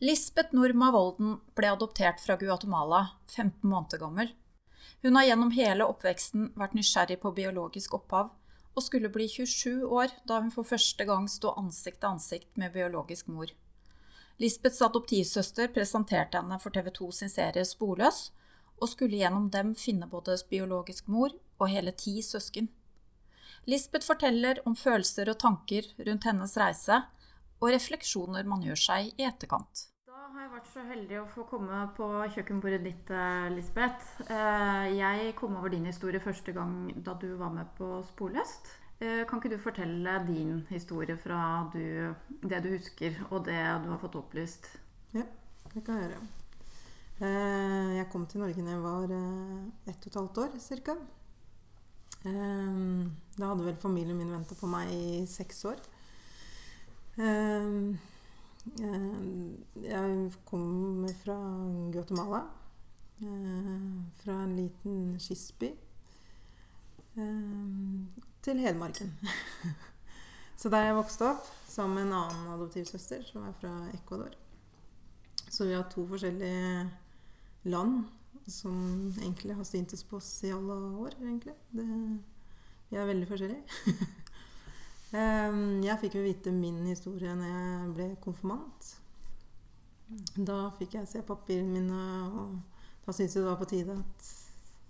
Lisbeth Norma Volden ble adoptert fra Guatemala, 15 måneder gammel. Hun har gjennom hele oppveksten vært nysgjerrig på biologisk opphav, og skulle bli 27 år da hun for første gang sto ansikt til ansikt med biologisk mor. Lisbeths adoptivsøster presenterte henne for TV 2 sin serie Sporløs, og skulle gjennom dem finne både biologisk mor og hele ti søsken. Lisbeth forteller om følelser og tanker rundt hennes reise, og refleksjoner man gjør seg i etterkant. Da har jeg vært så heldig å få komme på kjøkkenbordet ditt, eh, Lisbeth. Eh, jeg kom over din historie første gang da du var med på Sporløst. Eh, kan ikke du fortelle din historie fra du, det du husker, og det du har fått opplyst? Ja, det kan jeg gjøre. Jeg kom til Norge da jeg var ett og et halvt år ca. Da hadde vel familien min venta på meg i seks år. Jeg kommer fra Guatemala. Fra en liten kystby. Til Hedmarken. Så der jeg vokste opp, sammen med en annen adoptivsøster som er fra Ecuador. Så vi har to forskjellige land som egentlig har syntes på oss i alle år, egentlig. Det, vi er veldig forskjellige. Jeg fikk jo vite min historie når jeg ble konfirmant. Da fikk jeg se papirene mine, og da syntes jeg det var på tide at,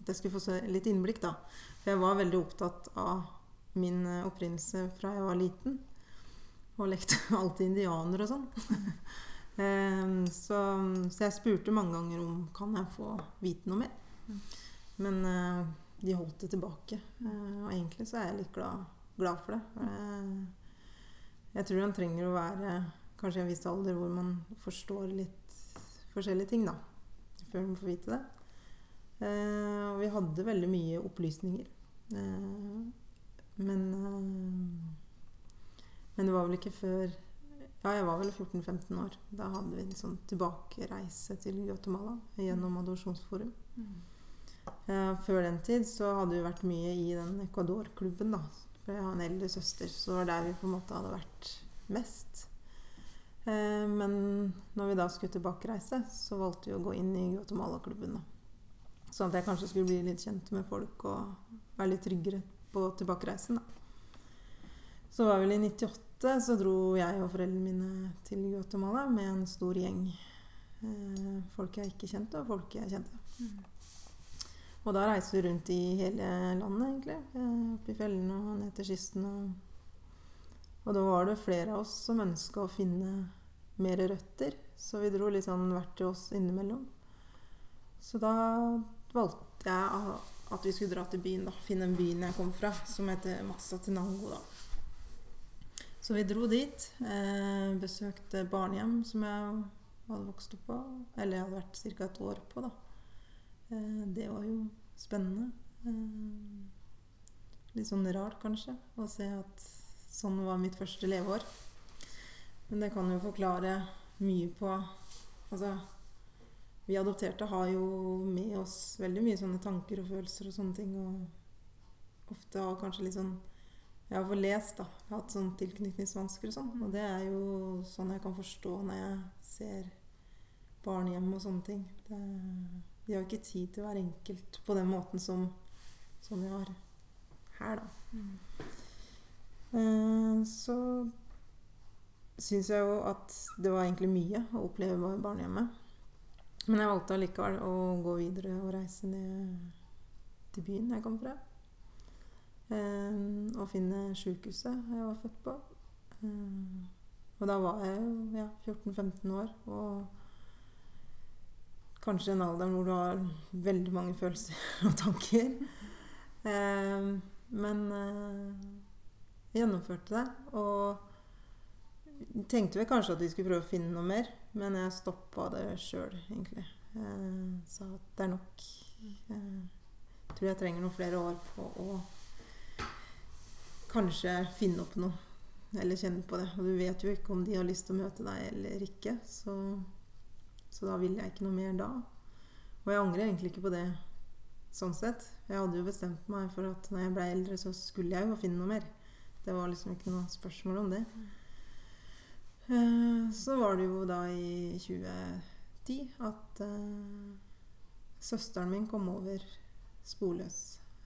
jeg skulle få se litt innblikk, da. For jeg var veldig opptatt av min opprinnelse fra jeg var liten. Og lekte alltid indianer og sånn. så, så, jeg spurte mange ganger om kan jeg få vite noe mer. Men uh, de holdt det tilbake. Uh, og egentlig så er jeg litt glad glad for det. Jeg tror man trenger å være kanskje i en viss alder hvor man forstår litt forskjellige ting, da. Før man får vite det. Eh, og vi hadde veldig mye opplysninger. Eh, men eh, Men det var vel ikke før Ja, jeg var vel 14-15 år. Da hadde vi en sånn tilbakereise til Guatemala gjennom Adopsjonsforum. Mm. Eh, før den tid så hadde vi vært mye i den Ecuador-klubben, da, for jeg har en eldre søster, så det var der vi på en måte hadde vært mest. Eh, men når vi da skulle tilbakereise, så valgte vi å gå inn i Guatemala-klubben. Sånn at jeg kanskje skulle bli litt kjent med folk og være litt tryggere på tilbakereisen. Da. Så var vel i 98 så dro jeg og foreldrene mine til Guatemala med en stor gjeng. Eh, folk jeg ikke kjente, og folk jeg kjente. Mm. Og da reiste vi rundt i hele landet, egentlig. Eh, opp i fjellene og ned til kysten. Og, og da var det flere av oss som ønska å finne mer røtter. Så vi dro litt sånn hvert til oss innimellom. Så da valgte jeg at vi skulle dra til byen, da. Finne en byen jeg kom fra, som heter Massatenango, da. Så vi dro dit. Eh, besøkte barnehjem som jeg hadde vokst opp på. Eller jeg hadde vært ca. et år på, da. Eh, det var jo spennende. Eh, litt sånn rart, kanskje, å se at sånn var mitt første leveår. Men det kan jo forklare mye på Altså, vi adopterte har jo med oss veldig mye sånne tanker og følelser og sånne ting. Og ofte har kanskje litt sånn Jeg har fått lest, da. Jeg har hatt sånn tilknytningsvansker og sånn. Og det er jo sånn jeg kan forstå når jeg ser barnehjem og sånne ting. Det vi har ikke tid til være enkelt på den måten som, som vi har her, da. Mm. Så syns jeg jo at det var egentlig mye å oppleve i barnehjemmet. Men jeg valgte allikevel å gå videre og reise ned til byen jeg kom fra. Eh, og finne sjukehuset jeg var født på. Eh, og da var jeg jo ja, 14-15 år. og kanskje en alder hvor du har veldig mange følelser og tanker. Eh, men eh, gjennomførte det. Og tenkte vel kanskje at vi skulle prøve å finne noe mer, men jeg stoppa det sjøl, egentlig. Eh, sa at det er nok. Eh, jeg tror jeg trenger noen flere år på å kanskje finne opp noe. Eller kjenne på det. Og du vet jo ikke om de har lyst til å møte deg eller ikke. Så så da vil jeg ikke noe mer da. Og jeg angrer egentlig ikke på det sånn sett. Jeg hadde jo bestemt meg for at når jeg ble eldre, så skulle jeg jo finne noe mer. Det var liksom ikke noe spørsmål om det. Eh, så var det jo da i 2010 at eh, søsteren min kom over sporløs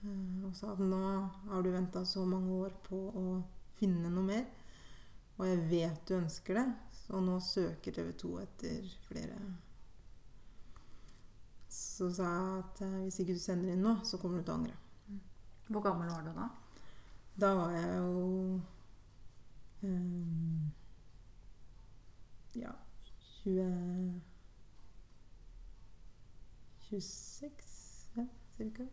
eh, og sa at nå har du venta så mange år på å finne noe mer, og jeg vet du ønsker det, og nå søker TV 2 etter flere. Så sa jeg at eh, hvis ikke du sender inn nå, så kommer du til å angre. Hvor gammel var du da? Da var jeg jo um, Ja 20 26, ja, cirka.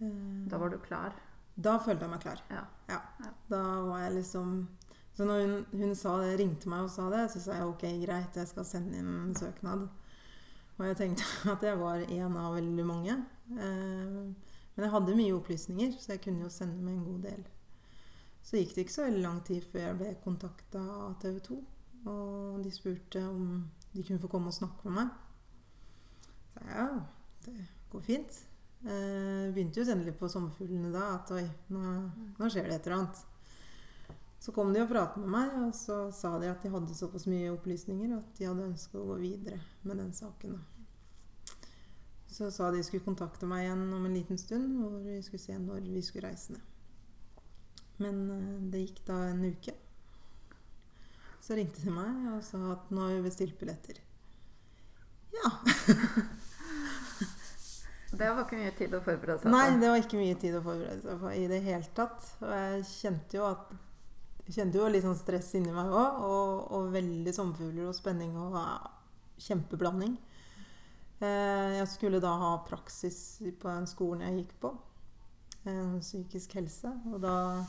uh, Da var du klar. da følte jeg meg klar. Ja. Ja. Ja. Da var jeg liksom Så når hun, hun det, ringte meg og sa det, så sa jeg ok, greit, jeg skal sende inn en søknad. Og jeg tenkte at jeg var en av veldig mange. Eh, men jeg hadde mye opplysninger, så jeg kunne jo sende med en god del. Så gikk det ikke så veldig lang tid før jeg ble kontakta av TV 2. Og de spurte om de kunne få komme og snakke med meg. Så ja, det går fint. Eh, begynte jo å sende litt på sommerfuglene da. At oi, nå, nå skjer det et eller annet. Så kom de og pratet med meg, og så sa de at de hadde såpass mye opplysninger at de hadde ønska å gå videre med den saken. Så sa de skulle kontakte meg igjen om en liten stund, hvor vi skulle se når vi skulle reise ned. Men eh, det gikk da en uke. Så ringte de meg og sa at nå har vi bestilt billetter. Ja. Det var ikke mye tid å forberede seg Nei, det var ikke mye tid å forberede seg på i det hele tatt. Og jeg kjente jo at jeg kjente jo litt sånn stress inni meg òg, og, og veldig sommerfugler og spenning og kjempeblanding. Eh, jeg skulle da ha praksis på den skolen jeg gikk på, eh, psykisk helse, og da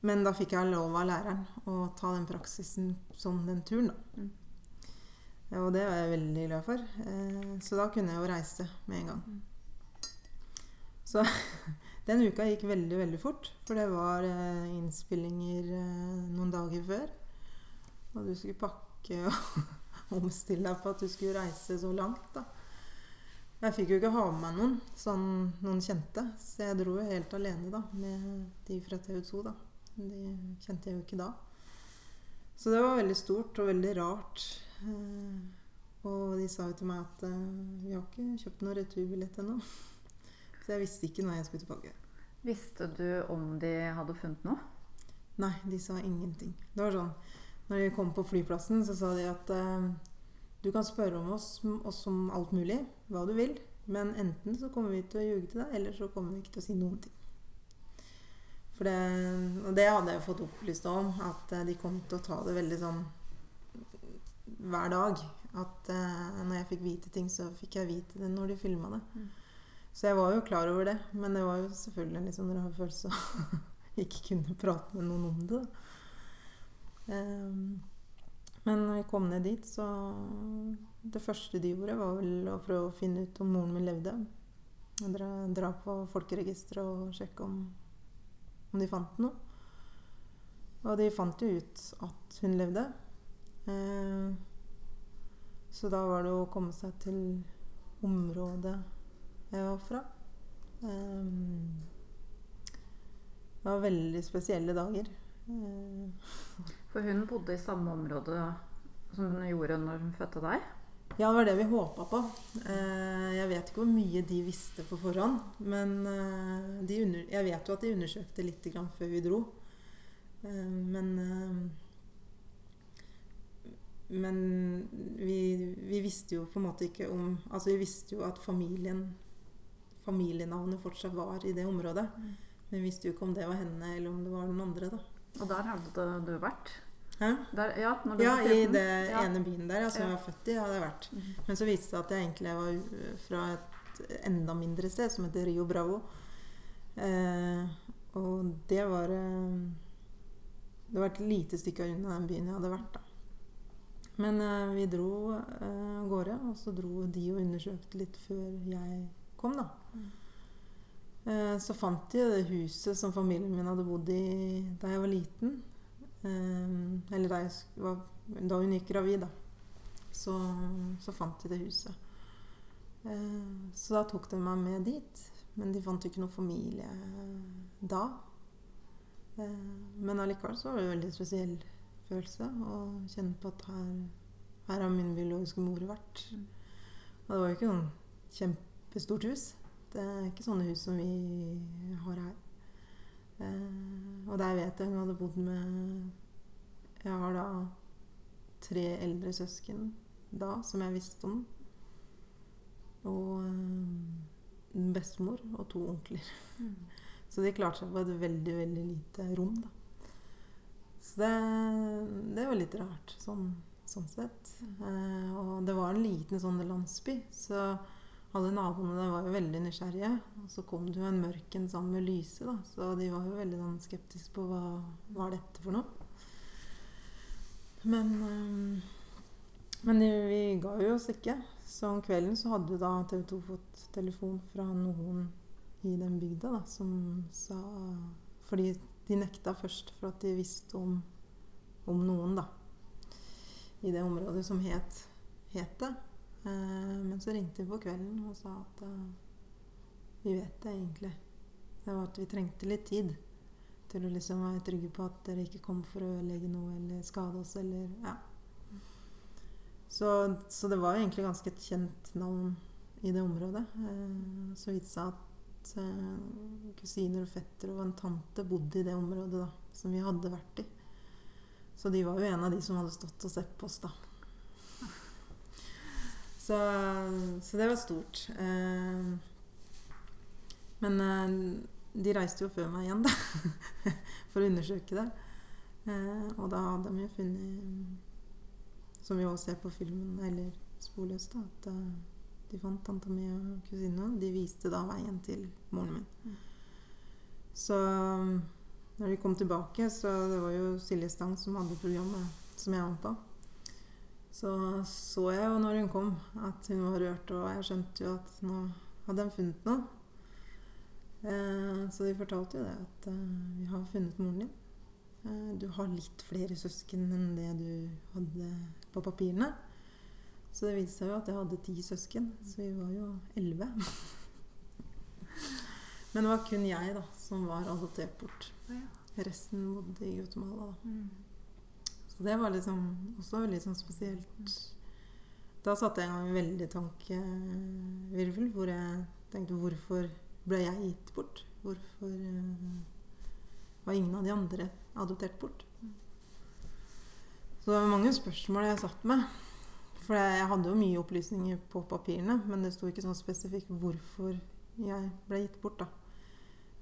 Men da fikk jeg lov av læreren å ta den praksisen som den turen, da. Mm. Ja, og det var jeg veldig glad for. Eh, så da kunne jeg jo reise med en gang. Så den uka gikk veldig, veldig fort. For det var eh, innspillinger eh, noen dager før. Og du skulle pakke og omstille deg på at du skulle reise så langt, da. Jeg fikk jo ikke ha med meg noen, sånn noen kjente. Så jeg dro jo helt alene, da, med de fra TV 2, da. De kjente jeg jo ikke da. Så det var veldig stort og veldig rart. Eh, og de sa jo til meg at eh, vi har ikke kjøpt noen returbillett ennå. Så jeg visste ikke når jeg skulle tilbake. Visste du om de hadde funnet noe? Nei, de sa ingenting. Det var sånn Når de kom på flyplassen, så sa de at eh, du kan spørre om oss, oss om alt mulig, hva du vil. Men enten så kommer vi til å ljuge til deg, eller så kommer vi ikke til å si noen ting. For det, og det hadde jeg fått opplyst om, at eh, de kom til å ta det veldig sånn hver dag. At eh, når jeg fikk vite ting, så fikk jeg vite det når de filma det. Mm. Så jeg var jo klar over det. Men det var jo selvfølgelig en litt sånn rar følelse å ikke kunne prate med noen om det. Ehm, men når vi kom ned dit, så Det første de gjorde, var vel å prøve å finne ut om moren min levde. Dra, dra på folkeregisteret og sjekke om, om de fant noe. Og de fant jo ut at hun levde. Eh, så da var det å komme seg til området jeg var fra. Um, det var veldig spesielle dager. Um, For hun bodde i samme område som hun gjorde når hun fødte deg? Ja, det var det vi håpa på. Uh, jeg vet ikke hvor mye de visste på forhånd. Men uh, de under, jeg vet jo at de undersøkte litt grann før vi dro. Uh, men Men vi, vi visste jo på en måte ikke om Altså, vi visste jo at familien Familienavnet fortsatt var i det området. Mm. Men visste jo ikke om det var henne, eller om det var den andre, da. Og der hadde du vært? Hæ? Der, ja, Ja, i 14. det Ja. ene byen der, ja, som jeg var født i, hadde jeg vært. Mhm. Men så viste det seg at jeg egentlig var fra et enda mindre sted, som heter Rio Bravo. Eh, og det var eh, Det var et lite stykke unna den byen jeg hadde vært, da. Men eh, vi dro eh, gårde, og så dro de og undersøkte litt før jeg kom, da. Mm. Eh, så fant de det huset som familien min hadde bodd i da jeg var liten. Eh, eller da, var, da hun gikk gravid, da. Så, så fant de det huset. Eh, så da tok de meg med dit. Men de fant jo ikke noe familie da. Men allikevel så var det en veldig spesiell følelse å kjenne på at her, her har min biologiske mor vært. Og det var jo ikke noe kjempestort hus. Det er ikke sånne hus som vi har her. Eh, og der vet jeg hun hadde bodd med Jeg har da tre eldre søsken da som jeg visste om. Og eh, en bestemor og to onkler. Så de klarte seg på et veldig, veldig lite rom, da. Så det, det var litt rart, sånn, sånn sett. Eh, og det var en liten sånn landsby, så alle naboene der var jo veldig nysgjerrige. Og så kom det jo en mørken sammen med lyse, da. Så de var jo veldig sånn, skeptiske på hva var dette for noe. Men, eh, men vi ga jo oss ikke. Så om kvelden så hadde da TV 2 fått telefon fra noen i den bygda da, som sa Fordi de nekta først for at de visste om, om noen da, i det området som het, het det. Eh, men så ringte vi på kvelden og sa at eh, vi vet det egentlig. Det var at vi trengte litt tid til å liksom være trygge på at dere ikke kom for å ødelegge noe eller skade oss eller ja. Så, så det var egentlig ganske et kjent navn i det området. Eh, så viste det seg at kusiner og fetter og en tante bodde i det området da, som vi hadde vært i. Så de var jo en av de som hadde stått og sett på oss, da. Så, så det var stort. Eh, men eh, de reiste jo før meg igjen, da, for å undersøke det. Eh, og da hadde de jo funnet, som vi også ser på filmen, eller sporløst, da, at de fant tanta mi og kusina. De viste da veien til moren min. Så når de kom tilbake, så det var jo Silje Stang som hadde programmet som jeg var på. Så så jeg jo når hun kom, at hun var rørt, og jeg skjønte jo at nå hadde de funnet noe. Eh, så de fortalte jo det, at eh, vi har funnet moren din. Eh, du har litt flere søsken enn det du hadde på papirene. Så det viste seg jo at jeg hadde ti søsken, så vi var jo elleve. Men det var kun jeg da, som var adoptert bort. Resten bodde i Guatemala. da. Så det var liksom også veldig sånn spesielt. Da satte jeg i gang en veldig tankevirvel hvor jeg tenkte hvorfor ble jeg gitt bort? Hvorfor eh, var ingen av de andre adoptert bort? Så det var mange spørsmål jeg satt med. For jeg hadde jo mye opplysninger på papirene, men det sto ikke sånn spesifikt hvorfor jeg ble gitt bort. da.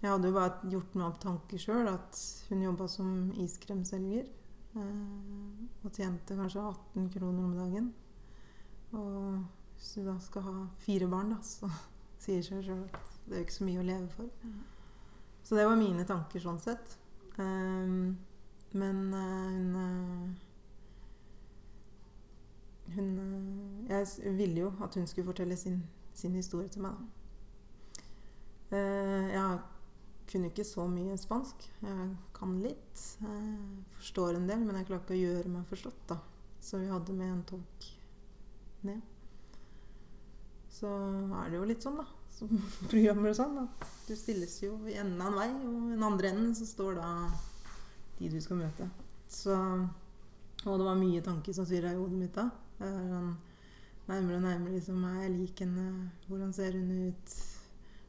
Jeg hadde jo bare gjort meg opp tanker sjøl at hun jobba som iskremselger. Eh, og tjente kanskje 18 kroner om dagen. Og hvis du da skal ha fire barn, da, så sier seg sjøl at det er ikke så mye å leve for. Så det var mine tanker sånn sett. Um, men uh, hun Hun Jeg ville jo at hun skulle fortelle sin, sin historie til meg, da. jeg kunne ikke så mye spansk. Jeg kan litt. Jeg forstår en del, men jeg klarer ikke å gjøre meg forstått, da. Så vi hadde med en tolk ned. Så er det jo litt sånn, da som programmer og sånn, at du stilles jo i enden av en vei, og i den andre enden så står da de du skal møte. Så Og det var mye tanker som svirra i hodet mitt da. Sånn, nærmere og nærmere liksom Er jeg lik henne? Hvordan ser hun ut?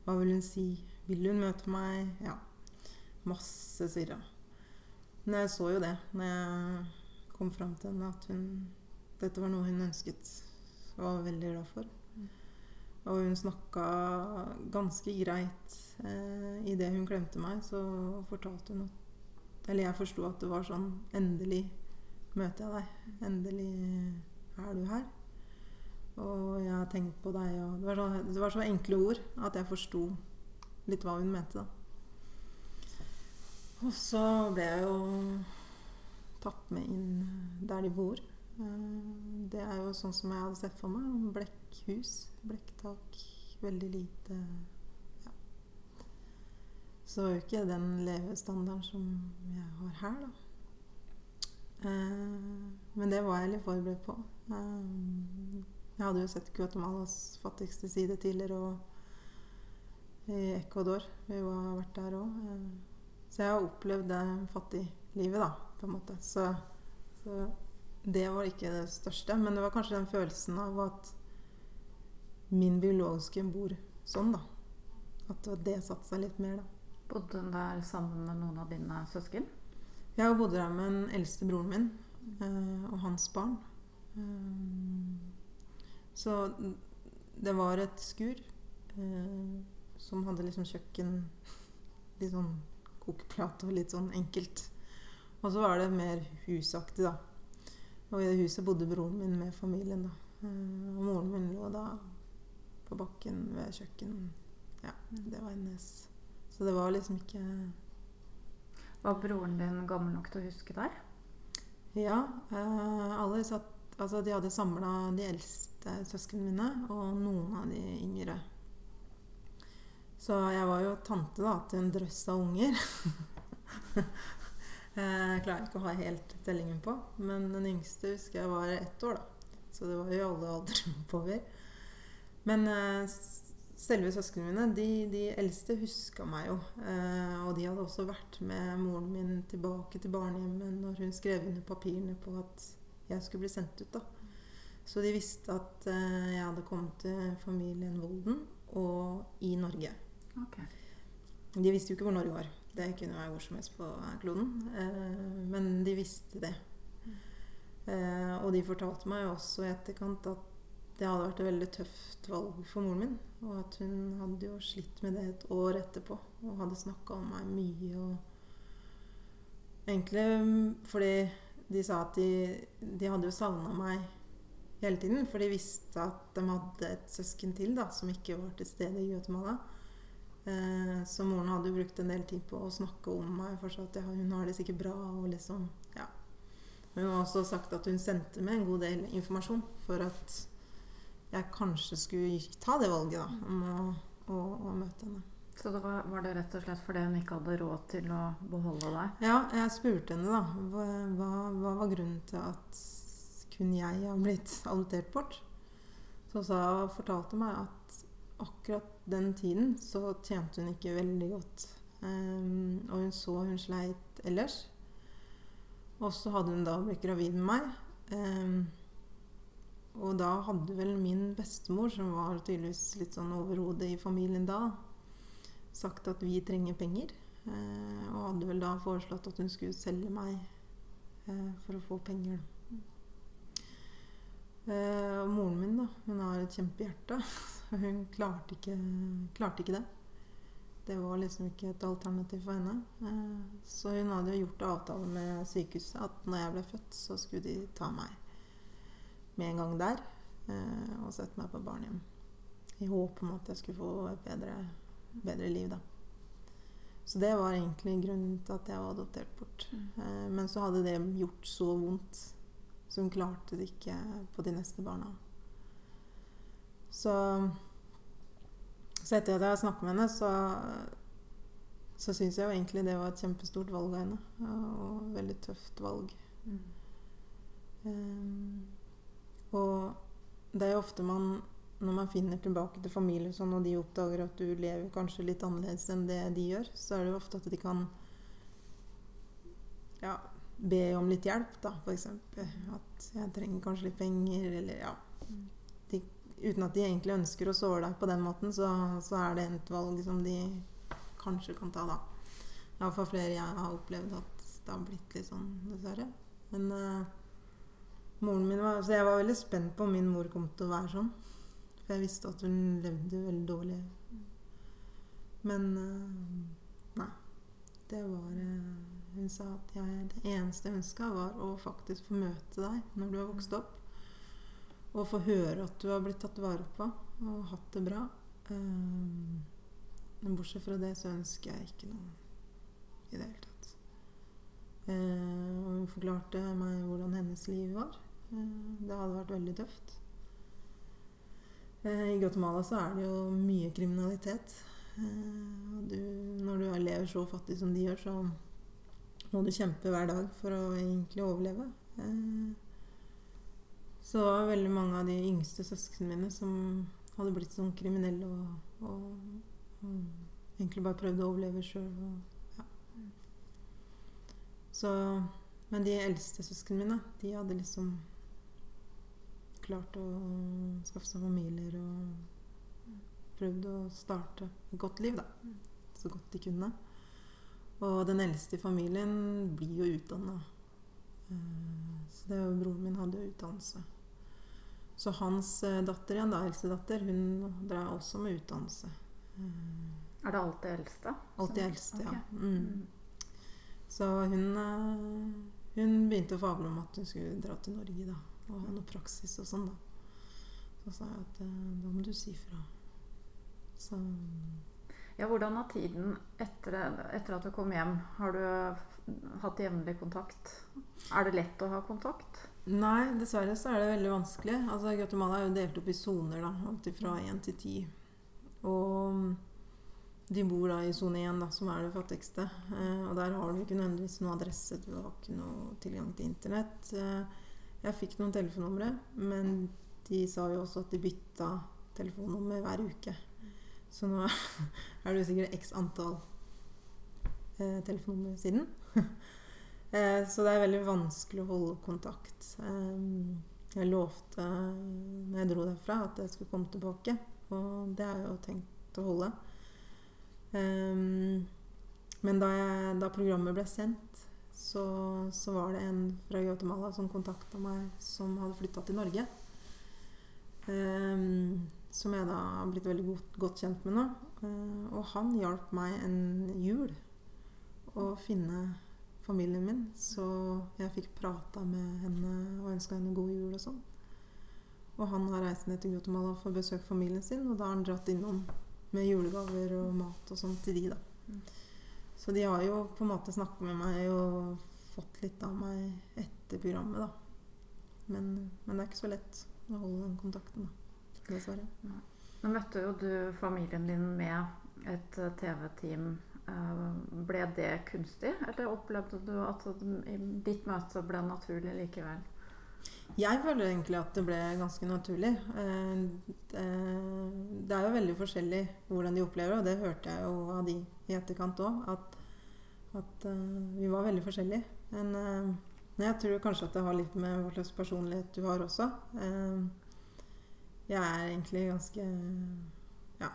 Hva vil hun si? Vil hun møte meg? Ja. Masse surra. Men jeg så jo det når jeg kom fram til henne, at hun dette var noe hun ønsket og var veldig glad for. Og hun snakka ganske greit. Eh, Idet hun klemte meg, så fortalte hun at Eller jeg forsto at det var sånn Endelig møter jeg deg. Endelig er du her. Og jeg har tenkt på deg, og det var, så, det var så enkle ord at jeg forsto litt hva hun mente, da. Og så ble jeg jo tatt med inn der de bor. Eh, det er jo sånn som jeg hadde sett for meg. Blekkhus, blekktak, veldig lite ja. Så det var jo ikke den levestandarden som jeg har her, da. Eh, men det var jeg litt forberedt på. Eh, jeg hadde jo sett Guatemalas fattigste side tidligere og i Ecuador. Vi har vært der òg. Så jeg har opplevd det fattiglivet, da, på en måte. Så, så det var ikke det største. Men det var kanskje den følelsen av at min biologiske bor sånn, da. At det satte seg litt mer, da. Bodde hun der sammen med noen av dine søsken? Jeg bodde der med den eldste broren min eh, og hans barn. Eh, så det var et skur eh, som hadde liksom kjøkken Litt sånn kokeplate og litt sånn enkelt. Og så var det mer husaktig, da. Og i det huset bodde broren min med familien, da. Eh, og moren min lå da på bakken ved kjøkkenet. Ja, det var hennes. Så det var liksom ikke Var broren din gammel nok til å huske der? Ja. Eh, alle satt Altså, de hadde samla de eldste søsknene mine og noen av de yngre. Så jeg var jo tante da, til en drøss av unger. jeg klarer ikke å ha helt tellingen på. Men den yngste husker jeg var ett år, da. Så det var jo alle aldre oppover. Men eh, selve søsknene mine, de, de eldste, huska meg jo. Eh, og de hadde også vært med moren min tilbake til barnehjemmet når hun skrev under papirene på at jeg skulle bli sendt ut. da. Så de visste at eh, jeg hadde kommet til familien Volden og i Norge. Ok. De visste jo ikke hvor Norge var. Det kunne være hvor som helst på kloden. Eh, men de visste det. Eh, og de fortalte meg også i etterkant at det hadde vært et veldig tøft valg for moren min. Og at hun hadde jo slitt med det et år etterpå og hadde snakka om meg mye. Og egentlig mm, fordi de sa at de, de hadde jo savna meg hele tiden. For de visste at de hadde et søsken til da, som ikke var til stede i Guatemala. Eh, så moren hadde jo brukt en del tid på å snakke om meg. For at hun har det sikkert bra. Og liksom, ja. Men hun har også sagt at hun sendte meg en god del informasjon for at jeg kanskje skulle ta det valget da, om å, å, å møte henne. Så det var, var det rett og slett fordi hun ikke hadde råd til å beholde deg? Ja, jeg spurte henne da. Hva, hva, hva var grunnen til at kun jeg har blitt adoptert bort? Så sa hun fortalte meg at akkurat den tiden så tjente hun ikke veldig godt. Um, og hun så hun sleit ellers. Og så hadde hun da blitt gravid med meg. Um, og da hadde vel min bestemor, som var tydeligvis litt sånn overhodet i familien da, sagt at vi trenger penger. Uh, og hadde vel da foreslått at hun skulle selge meg uh, for å få penger. Eh, og moren min, da, hun har et kjempehjerte. Så hun klarte ikke, klarte ikke det. Det var liksom ikke et alternativ for henne. Eh, så hun hadde jo gjort avtale med sykehuset at når jeg ble født, så skulle de ta meg med en gang der eh, og sette meg på barnehjem. I håp om at jeg skulle få et bedre, bedre liv, da. Så det var egentlig grunnen til at jeg var adoptert bort. Mm. Eh, men så hadde det gjort så vondt, så hun klarte det ikke på de neste barna. Så, så etter at jeg har snakket med henne, så, så syns jeg jo egentlig det var et kjempestort valg av henne. Og veldig tøft valg. Mm. Um, og det er jo ofte man når man finner tilbake til familie sånn, og de oppdager at du lever kanskje litt annerledes enn det de gjør, så er det jo ofte at de kan ja, be om litt hjelp, da, f.eks. At jeg trenger kanskje litt penger, eller ja de, Uten at de egentlig ønsker å såre deg på den måten, så, så er det et valg som de kanskje kan ta, da. Iallfall flere jeg har opplevd at det har blitt litt sånn, dessverre. Men uh, moren min var, så jeg var veldig spent på om min mor kom til å være sånn. For jeg visste at hun levde veldig dårlig. Men uh, nei. Det var uh, Hun sa at jeg, det eneste jeg ønska, var å faktisk få møte deg når du har vokst opp. Og få høre at du har blitt tatt vare på og hatt det bra. Uh, men bortsett fra det så ønsker jeg ikke noe i det hele tatt. og hun forklarte meg hvordan hennes liv var. det hadde vært veldig tøft. I Guatemala så er det jo mye kriminalitet. Du, når du lever så fattig som de gjør, så må du kjempe hver dag for å egentlig overleve. Eh, så det var veldig mange av de yngste søsknene mine som hadde blitt sånn kriminelle og, og, og egentlig bare prøvde å overleve sjøl. Så, men de eldste søsknene mine, de hadde liksom klart å skaffe seg familier og prøvd å starte et godt liv, da. Så godt de kunne. Og den eldste i familien blir jo utdanna. Så det broren min hadde jo utdannelse. Så hans eh, datter igjen, da, eldste datter, hun dreier også med utdannelse. Eh, Er det alltid eldste? Alltid eldste, ja. Okay. Mm. Så hun, eh, hun begynte å fable om at hun skulle dra til Norge da, og ha noe praksis og sånn. da. Så sa jeg at eh, da må du si fra. Så Ja, hvordan har tiden etter, etter at du kom hjem Har du hatt jevnlig kontakt? Er det lett å ha kontakt? Nei, dessverre så er det veldig vanskelig. Altså, Guatemala er jo delt opp i soner, da, alltid fra 1 til 10. Og de bor da i sone 1, da, som er det fattigste. Eh, og der har du ikke nødvendigvis noen adresse, du har ikke noe tilgang til internett. Eh, jeg fikk noen telefonnumre, men de sa jo også at de bytta telefonnummer hver uke. Så nå er det sikkert x antall eh, telefonnummer siden. Eh, Så det er veldig vanskelig å holde kontakt. Eh, Jeg lovte når jeg dro derfra at jeg skulle komme tilbake, og det har jeg jo tenkt å holde. Eh, Men da, jeg, da programmet ble sendt, så, så var det en fra Guatemala som kontakta meg, som hadde flytta til Norge. Eh, Som jeg da har blitt veldig godt, godt kjent med nå. Eh, Og han hjalp meg en jul å finne familien min, så jeg fikk prata med henne og ønska henne god jul og sånn. Og han har reist ned til Guatemala for å besøke familien sin, og da har han dratt innom med julegaver og mat og sånn til de, da. Så de har jo på en måte snakka med meg og fått litt av meg etter programmet, da. Men, men det er ikke så lett å holde den kontakten, da. Dessverre. Nå møtte jo du familien din med et eh, TV-team. Eh, Ble det kunstig, eller opplevde du at ditt møte ble naturlig likevel? Jeg føler egentlig at det ble ganske naturlig. Eh, det- er jo veldig forskjellig hvordan de opplever det, og det hørte jeg jo av de i etterkant òg, at, at vi var veldig forskjellige. Men men jeg tror kanskje at det har litt med hva slags personlighet du har også. Jeg er egentlig ganske ja,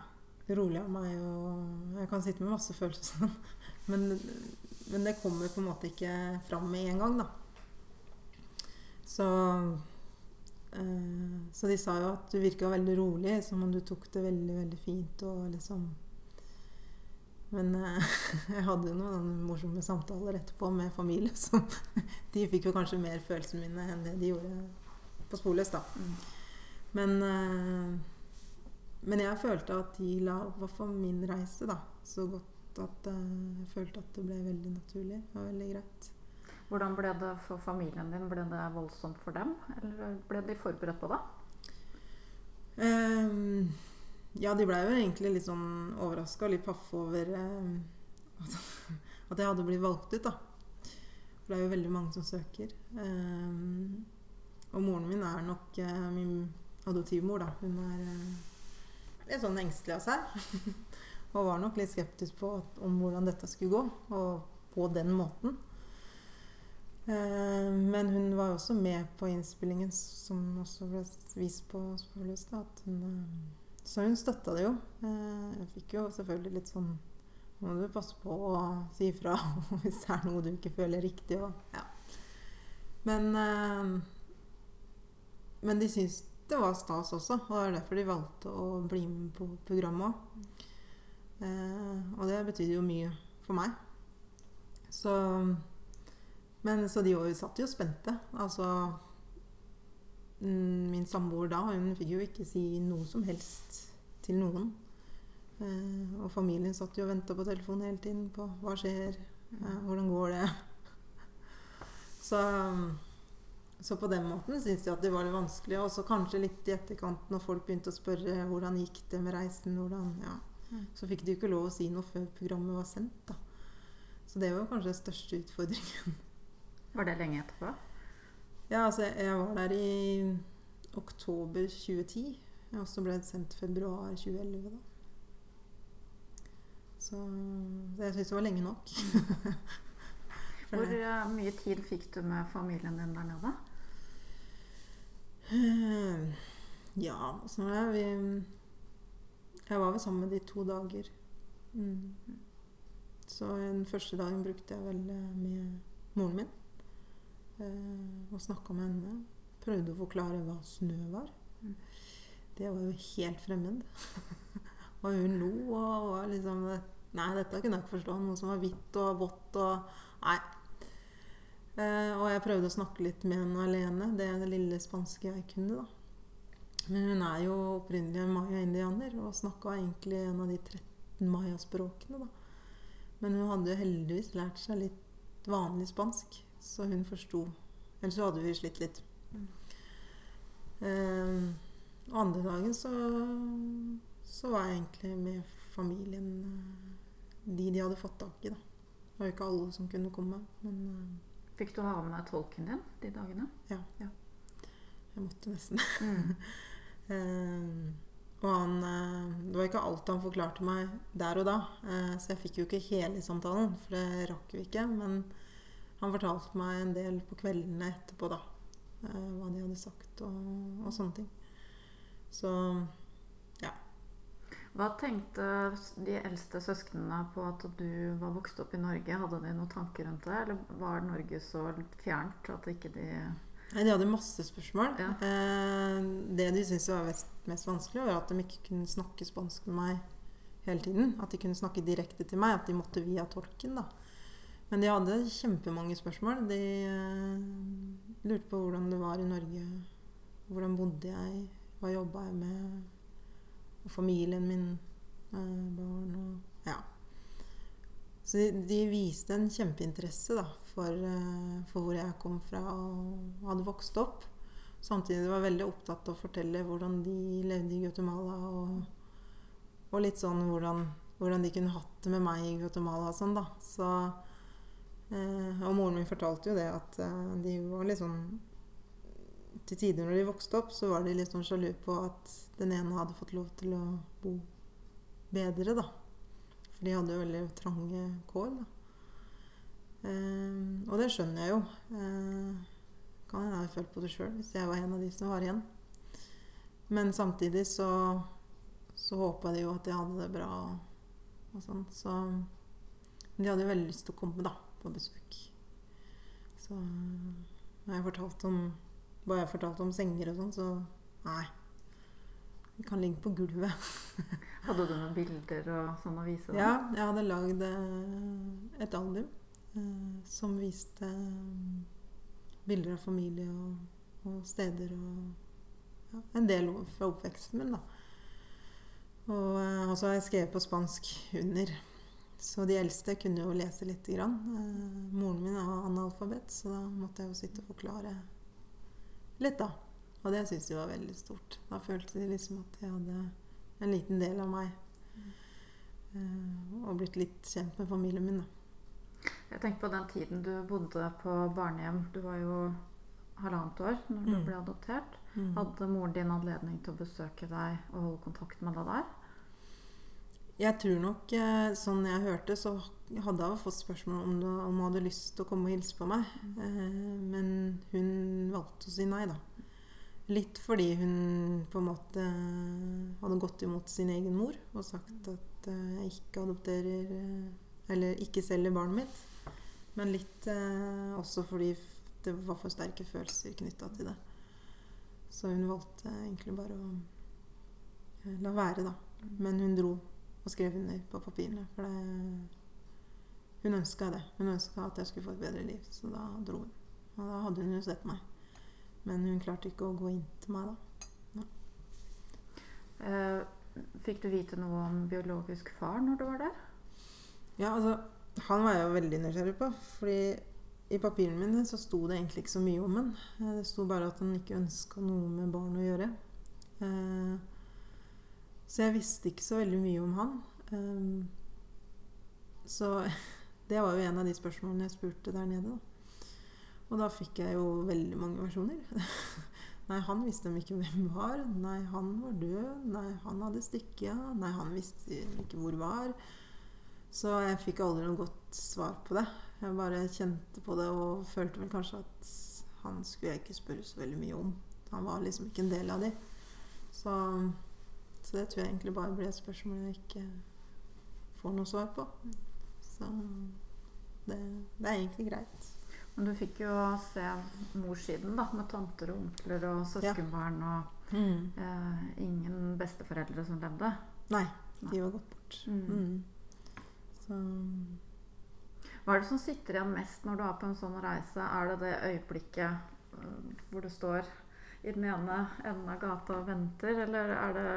rolig av meg, og jeg kan sitte med masse følelser sånn. Men, men det kommer på en måte ikke fram med en gang, da. Så eh, Så de sa jo at du virka veldig rolig, som om du tok det veldig, veldig fint og liksom Men eh, jeg hadde jo noen morsomme samtaler etterpå med familie Så De fikk jo kanskje mer følelsene mine enn det de gjorde på Sporløs, da. Men, eh, men jeg følte at de la opp i hvert fall min reise da, så godt at eh, jeg følte at det ble veldig naturlig og veldig greit. Hvordan ble det for familien din? Ble det voldsomt for dem, eller ble de forberedt på det? Um, ja, de blei jo egentlig litt sånn overraska og litt paffe over ehm, at, at jeg hadde blitt valgt ut, da. For det er jo veldig mange som søker. Um, og moren min er nok uh, min adoptivmor, da. Hun er eh, litt sånn engstelig av seg. og var nok litt skeptisk på om hvordan dette skulle gå, og på den måten. Eh, Men hun var jo også med på innspillingen som også ble vist på Sporløs. eh, Så hun støtta det jo. Jeg fikk jo selvfølgelig litt sånn Nå må du passe på å si ifra hvis det er noe du ikke føler riktig. Og, ja. Men, men de syntes det var stas også, og det er derfor de valgte å bli med på programmet òg. Og det betydde jo mye for meg. Så men så de òg satt jo spente. Altså mm, Min samboer da, hun fikk jo ikke si noe som helst til noen. Eh, og familien satt jo og venta på telefonen hele tiden på hva skjer, eh, hvordan går det? Så, så på den måten syns jeg at det var litt vanskelig. Og så kanskje litt i etterkant, når folk begynte å spørre hvordan gikk det med reisen, hvordan, ja, så fikk de jo ikke lov å si noe før programmet var sendt. da. Så det var kanskje den største utfordringen. Var det lenge etterpå? Ja, altså jeg var der i oktober 2010. Og så ble det sendt februar 2011, da. Så så jeg syns det var lenge nok. Hvor eh, mye tid fikk du med familien din der nede? Eh, Ja, åssen var det? Vi Jeg var vel sammen med de to dager. Mm. Så den første dagen brukte jeg vel mye med moren min. Eh, og snakka med henne. Prøvde å forklare hva snø var. Mm. Det var jo helt fremmed. og hun lo og var liksom Nei, dette kunne jeg ikke forstå. Noe som var hvitt og vått og Nei. Eh, og jeg prøvde å snakke litt med henne alene. Det er det lille spanske jeg kunne, da. Men hun er jo opprinnelig maya-indianer og snakka egentlig en av de 13 mayaspråkene, da. Men hun hadde jo heldigvis lært seg litt vanlig spansk, så hun forsto. Ellers så hadde vi slitt litt. Mm. Eh, andre dagen så, så var jeg egentlig med familien eh, de de hadde fått tak i, da. Det var jo ikke alle som kunne komme, men eh, Fikk du ha med tolken din de dagene? Ja, jeg måtte nesten. Mm. uh, og han eh, Det var ikke alt han forklarte meg der og da, uh, så jeg fikk jo ikke hele samtalen, for det rakk vi ikke. Men han fortalte meg en del på kveldene etterpå, da. hva de hadde sagt og, og sånne ting. Så Hva tenkte de eldste søsknene på at du var vokst opp i Norge? Hadde de noen tanker rundt det, eller var Norge så fjernt at ikke de Nei, De hadde masse spørsmål. Ja. Eh, det de syntes var mest, vanskelig, var at de ikke kunne snakke spansk med meg hele tiden. At de kunne snakke direkte til meg. At de måtte via tolken. da. Men de hadde kjempemange spørsmål. De eh, lurte på hvordan det var i Norge. Hvordan bodde jeg? Hva jobba jeg med? Og familien min. Eh, barn og Ja. Så de, de viste en kjempeinteresse da, for, eh, for hvor jeg kom fra og hadde vokst opp. Samtidig var jeg veldig opptatt av å fortelle hvordan de levde i Guatemala. Og, og litt sånn hvordan, hvordan de kunne hatt det med meg i Guatemala og sånn, da. Så, eh, og moren min fortalte jo det at de var litt sånn Til tider når de vokste opp, så var de litt sånn sjalu på at den ene hadde fått lov til å bo bedre, da. For de hadde jo veldig trange kår, da. Eh, og det skjønner jeg jo. Eh, kan hende jeg hadde følt på det sjøl hvis jeg var en av de som var igjen. Men samtidig så, så håpa de jo at jeg hadde det bra og, sånn. Så de hadde jo veldig lyst til å komme da, på besøk. Så jeg jeg fortalte om hva jeg fortalte om senger og sånn, så nei. Vi kan ligge på gulvet. Hadde du noen bilder og sånn å vise? dem? Ja, jeg hadde lagd eh, et album eh, som viste eh, bilder av familie og, og steder og ja, en del fra oppveksten min, da. Og eh, så har jeg skrevet på spansk under. Så de eldste kunne jo lese lite grann. Eh, moren min er analfabet, så da måtte jeg jo sitte og forklare litt, da. Og det syntes de var veldig stort. Da følte de liksom at jeg hadde en liten del av meg. Eh, og blitt litt kjent med familien min, da. Jeg tenker på den tiden du bodde på barnehjem. Du var jo halvannet år når du Mm. ble adoptert. Hadde moren din anledning til å besøke deg og holde kontakt med deg der? Jeg tror nok, eh, sånn jeg hørte, så hadde hun fått spørsmål om, det, om hun hadde lyst til å komme og hilse på meg. Eh, men hun valgte å si nei, da. Litt fordi hun på en måte hadde gått imot sin egen mor og sagt at eh, jeg ikke adopterer Eller ikke selger barnet mitt. Men litt også fordi det var for sterke følelser knytta til det. Så hun valgte egentlig bare å la være, da. Men hun dro og skrev under på papirene. For det, hun ønska det. Hun ønska at jeg skulle få et bedre liv. Så da dro hun. Og da hadde hun jo sett meg. Men hun klarte ikke å gå inn til meg da. Eh, fikk du vite noe om biologisk far når du var der? Ja, altså, han var jeg jo veldig nysgjerrig på. Fordi i papirene mine så sto det egentlig ikke så mye om han. Eh, Det sto bare at han ikke ønska noe med barn å gjøre. Eh, Så jeg visste ikke så veldig mye om han. Um, Så det var jo en av de spørsmålene jeg spurte der nede. Da. Og da fikk jeg jo veldig mange versjoner. Nei, han visste de ikke hvem var. Nei, han var død. Nei, han hadde stikket. Nei, han visste ikke hvor var. Så jeg fikk aldri noe godt svar på det. Jeg bare kjente på det og følte vel kanskje at han skulle jeg ikke spørre så veldig mye om. Han var liksom ikke en del av de. Så, så det tror jeg egentlig bare ble et spørsmål jeg ikke får noe svar på. Så det, det er egentlig greit. Men du fikk jo se morssiden, da, med tanter og onkler og søskenbarn og eh, ingen besteforeldre som levde. Nei, de var gått bort. Mm. Mm. Så Hva er det som sitter igjen mest når du er på en sånn reise? Er det det øyeblikket øh, hvor du står i den ene enden av gata og venter, eller er det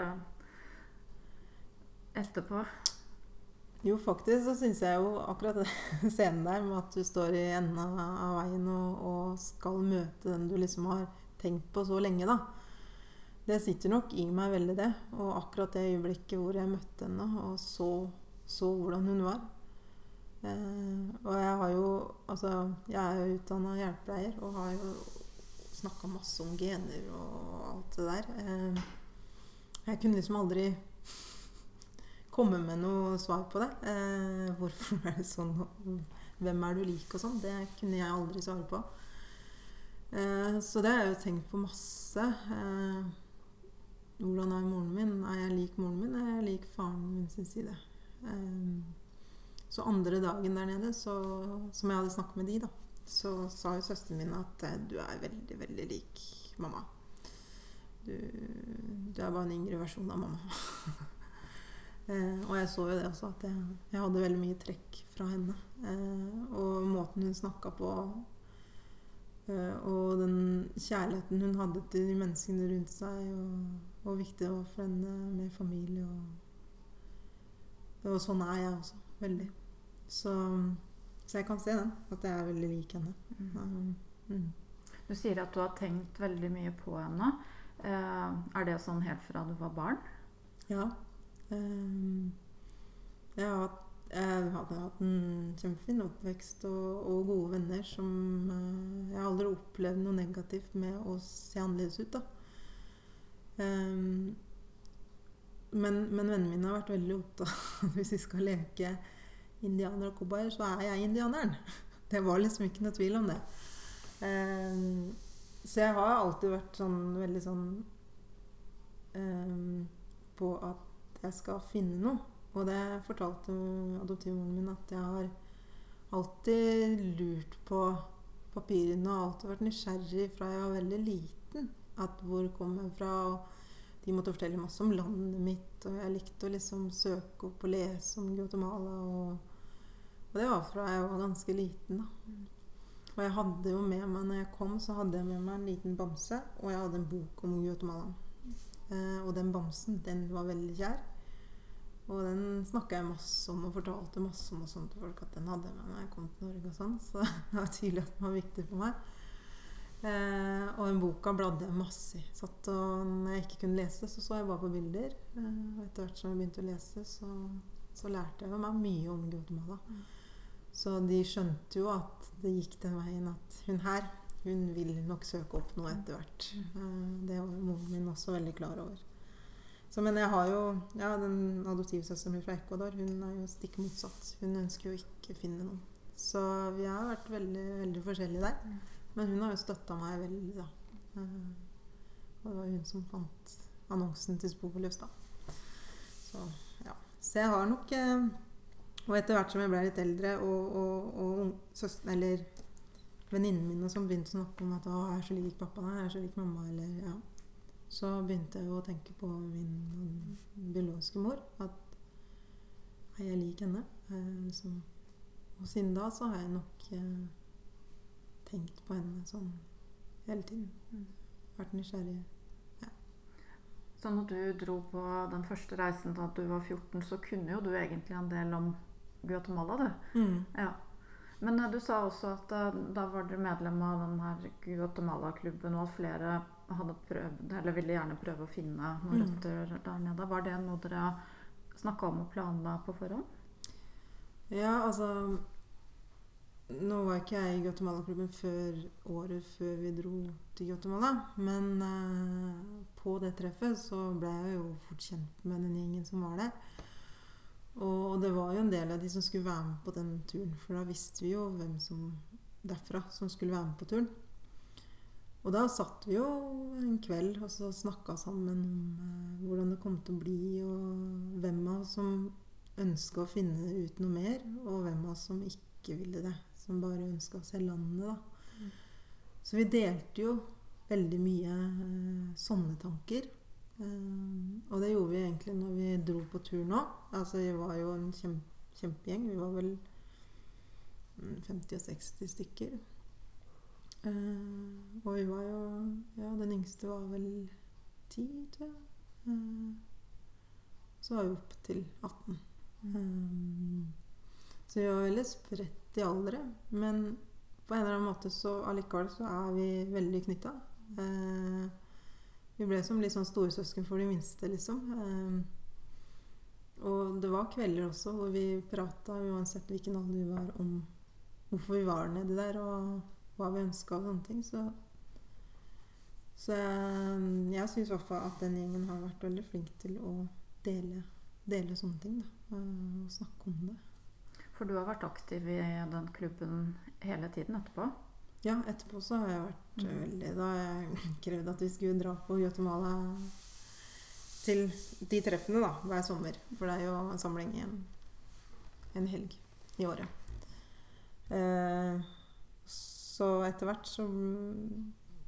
etterpå? Jo, faktisk så syns jeg jo akkurat den scenen der med at du står i enden av veien og, og skal møte den du liksom har tenkt på så lenge, da. Det sitter nok i meg veldig, det. Og akkurat det øyeblikket hvor jeg møtte henne og så, så hvordan hun var. Eh, og jeg har jo Altså, jeg er jo utdanna hjelpepleier og har jo snakka masse om gener og alt det der. Eh, jeg kunne liksom aldri komme med noe svar på det. Eh, hvorfor er det sånn? Hvem er du lik og sånn? Det kunne jeg aldri svare på. Eh, så det har jeg jo tenkt på masse. Eh, hvordan er moren min? Er jeg lik moren min? Er jeg lik faren min sin side? Eh, så andre dagen der nede, så, som jeg hadde snakket med de, da, så sa jo søsteren min at eh, du er veldig, veldig lik mamma. Du, du er bare en yngre versjon av mamma. Eh, og jeg så jo det også, at jeg, jeg hadde veldig mye trekk fra henne. Eh, og måten hun snakka på, eh, og den kjærligheten hun hadde til de menneskene rundt seg, og hvor viktig det var for henne med familie. Og, og sånn er jeg også. Veldig. Så, så jeg kan se den, at jeg er veldig lik henne. Mm. mm. Du sier at du har tenkt veldig mye på henne. Eh, er det sånn helt fra du var barn? Ja. Um, jeg, hadde hatt en kjempefin oppvekst og, og gode venner som eh, Jeg har aldri opplevd noe negativt med å se annerledes ut, da. Um, men, men vennene mine har vært veldig opptatt av at hvis vi skal leke indianer og cowboyer, så er jeg indianeren. Det var liksom ikke noe tvil om det. Um, så jeg har alltid vært sånn veldig sånn på at jeg skal finne noe. Og det fortalte adoptivmoren min at jeg har alltid lurt på papirene og alltid vært nysgjerrig fra jeg var veldig liten. At hvor kom jeg fra? Og de måtte fortelle masse om landet mitt, og jeg likte å liksom søke opp og lese om Guatemala. Og, og det var fra jeg var ganske liten, da. Og jeg hadde jo med meg, når jeg kom, så hadde jeg med meg en liten bamse, og jeg hadde en bok om Guatemala. Eh, og den bamsen, den var veldig kjær. Og den snakka jeg masse om og fortalte masse om og sånt til folk at den hadde jeg med når jeg kom til Norge og sånn. Så det var tydelig at den var viktig for meg. Eh, og den boka bladde jeg masse i. Satt og når jeg ikke kunne lese, så så jeg bare på bilder. Eh, og etter hvert som jeg begynte å lese, så, så lærte jeg meg mye om Guatemala. Så de skjønte jo at det gikk den veien at hun her, hun vil nok søke opp noe etter hvert. Eh, det var moren min også veldig klar over. Så, men jeg har jo ja, den adoptivsøsteren min fra Ecuador, hun er jo stikk motsatt. Hun ønsker jo ikke å finne noen. Så vi har vært veldig, veldig forskjellige der. Men hun har jo støtta meg veldig, da. Eh, Og det var hun som fant annonsen til Sporløs, da. Så ja. Så jeg har nok eh, Og etter hvert som jeg ble litt eldre, og, og, og ung- Eller venninnene mine som begynte å snakke om at å, jeg er så lik pappa, jeg er så lik mamma, eller ja. Så begynte jeg å tenke på min biologiske mor. At er jeg lik henne? Eh, liksom. Og siden da så har jeg nok eh, tenkt på henne sånn hele tiden. Mm. Vært nysgjerrig. Så når du dro på den første reisen da du var 14, så kunne jo du egentlig en del om Guatemala, du. Ja. Men eh, du sa også at eh, da var dere medlem av den her Guatemala-klubben, og at flere hadde prøvd, eller ville gjerne prøve å finne noen Mm. der nede. Var det noe dere snakka om og planla på forhånd? Ja, altså Nå var ikke jeg i Guatemala-klubben før året før vi dro til Guatemala. Men eh, på det treffet så ble jeg jo fort kjent med den gjengen som var der. Og det var jo en del av de som skulle være med på den turen, for da visste vi jo hvem som derfra som skulle være med på turen. Og da satt vi jo en kveld og så snakka sammen om eh, hvordan det kom til å bli, og hvem av oss som ønska å finne ut noe mer, og hvem av oss som ikke ville det. Som bare ønska å se landet, da. Så vi delte jo veldig mye eh, sånne tanker. Eh, og det gjorde vi egentlig når vi dro på tur nå. Altså vi var jo en kjempe, kjempegjeng. Vi var vel mm, 50-60 stykker. Eh, og vi var jo Ja, den yngste var vel ti, tror jeg. Eh, så var vi opp til 18. Eh, så vi var veldig spredt i aldre. Men på en eller annen måte så allikevel så er vi veldig knytta. Vi ble som litt sånn storesøsken for de minste, liksom. Og det var kvelder også hvor vi prata, uansett hvilken alder vi var, om hvorfor vi var nedi der, og hva vi ønska og sånne ting. Så, så jeg, syns i hvert fall at den gjengen har vært veldig flink til å dele, dele sånne ting. Da, og snakke om det. For du har vært aktiv i den klubben hele tiden etterpå? Ja, etterpå så har jeg vært mm. veldig Da har jeg krevd at vi skulle dra på Guatemala til de treffene da, hver sommer. For det er jo en samling en, en helg i året. Eh, så etter hvert så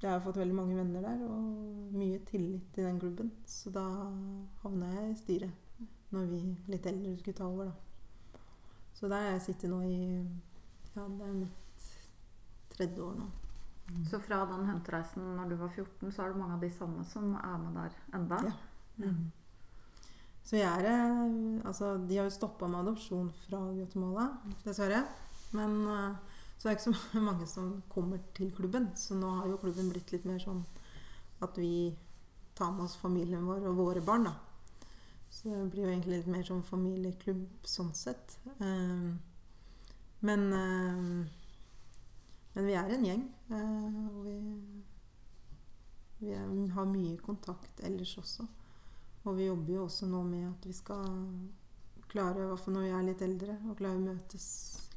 Jeg har fått veldig mange venner der og mye tillit i den klubben. Så da havna jeg i styret når vi litt eldre skulle ta over, da. Så der har jeg sittet nå i Ja, det er mitt tredje år nå. Mm. Så fra den hentereisen når du var 14, så er det mange av de samme som er med der enda? Ja. Mm. Så jeg er eh, Altså, de har jo stoppa med adopsjon fra Guatemala, dessverre. Men uh, så er det ikke så mange som kommer til klubben. Så nå har jo klubben blitt litt mer sånn at vi tar med oss familien vår og våre barn, da. Så det blir jo egentlig litt mer sånn familieklubb sånn sett. Uh, men uh, men vi er en gjeng. Eh, og vi, vi er, har mye kontakt ellers også. Og vi jobber jo også nå med at vi skal klare, i hvert fall når vi er litt eldre, å klare å møtes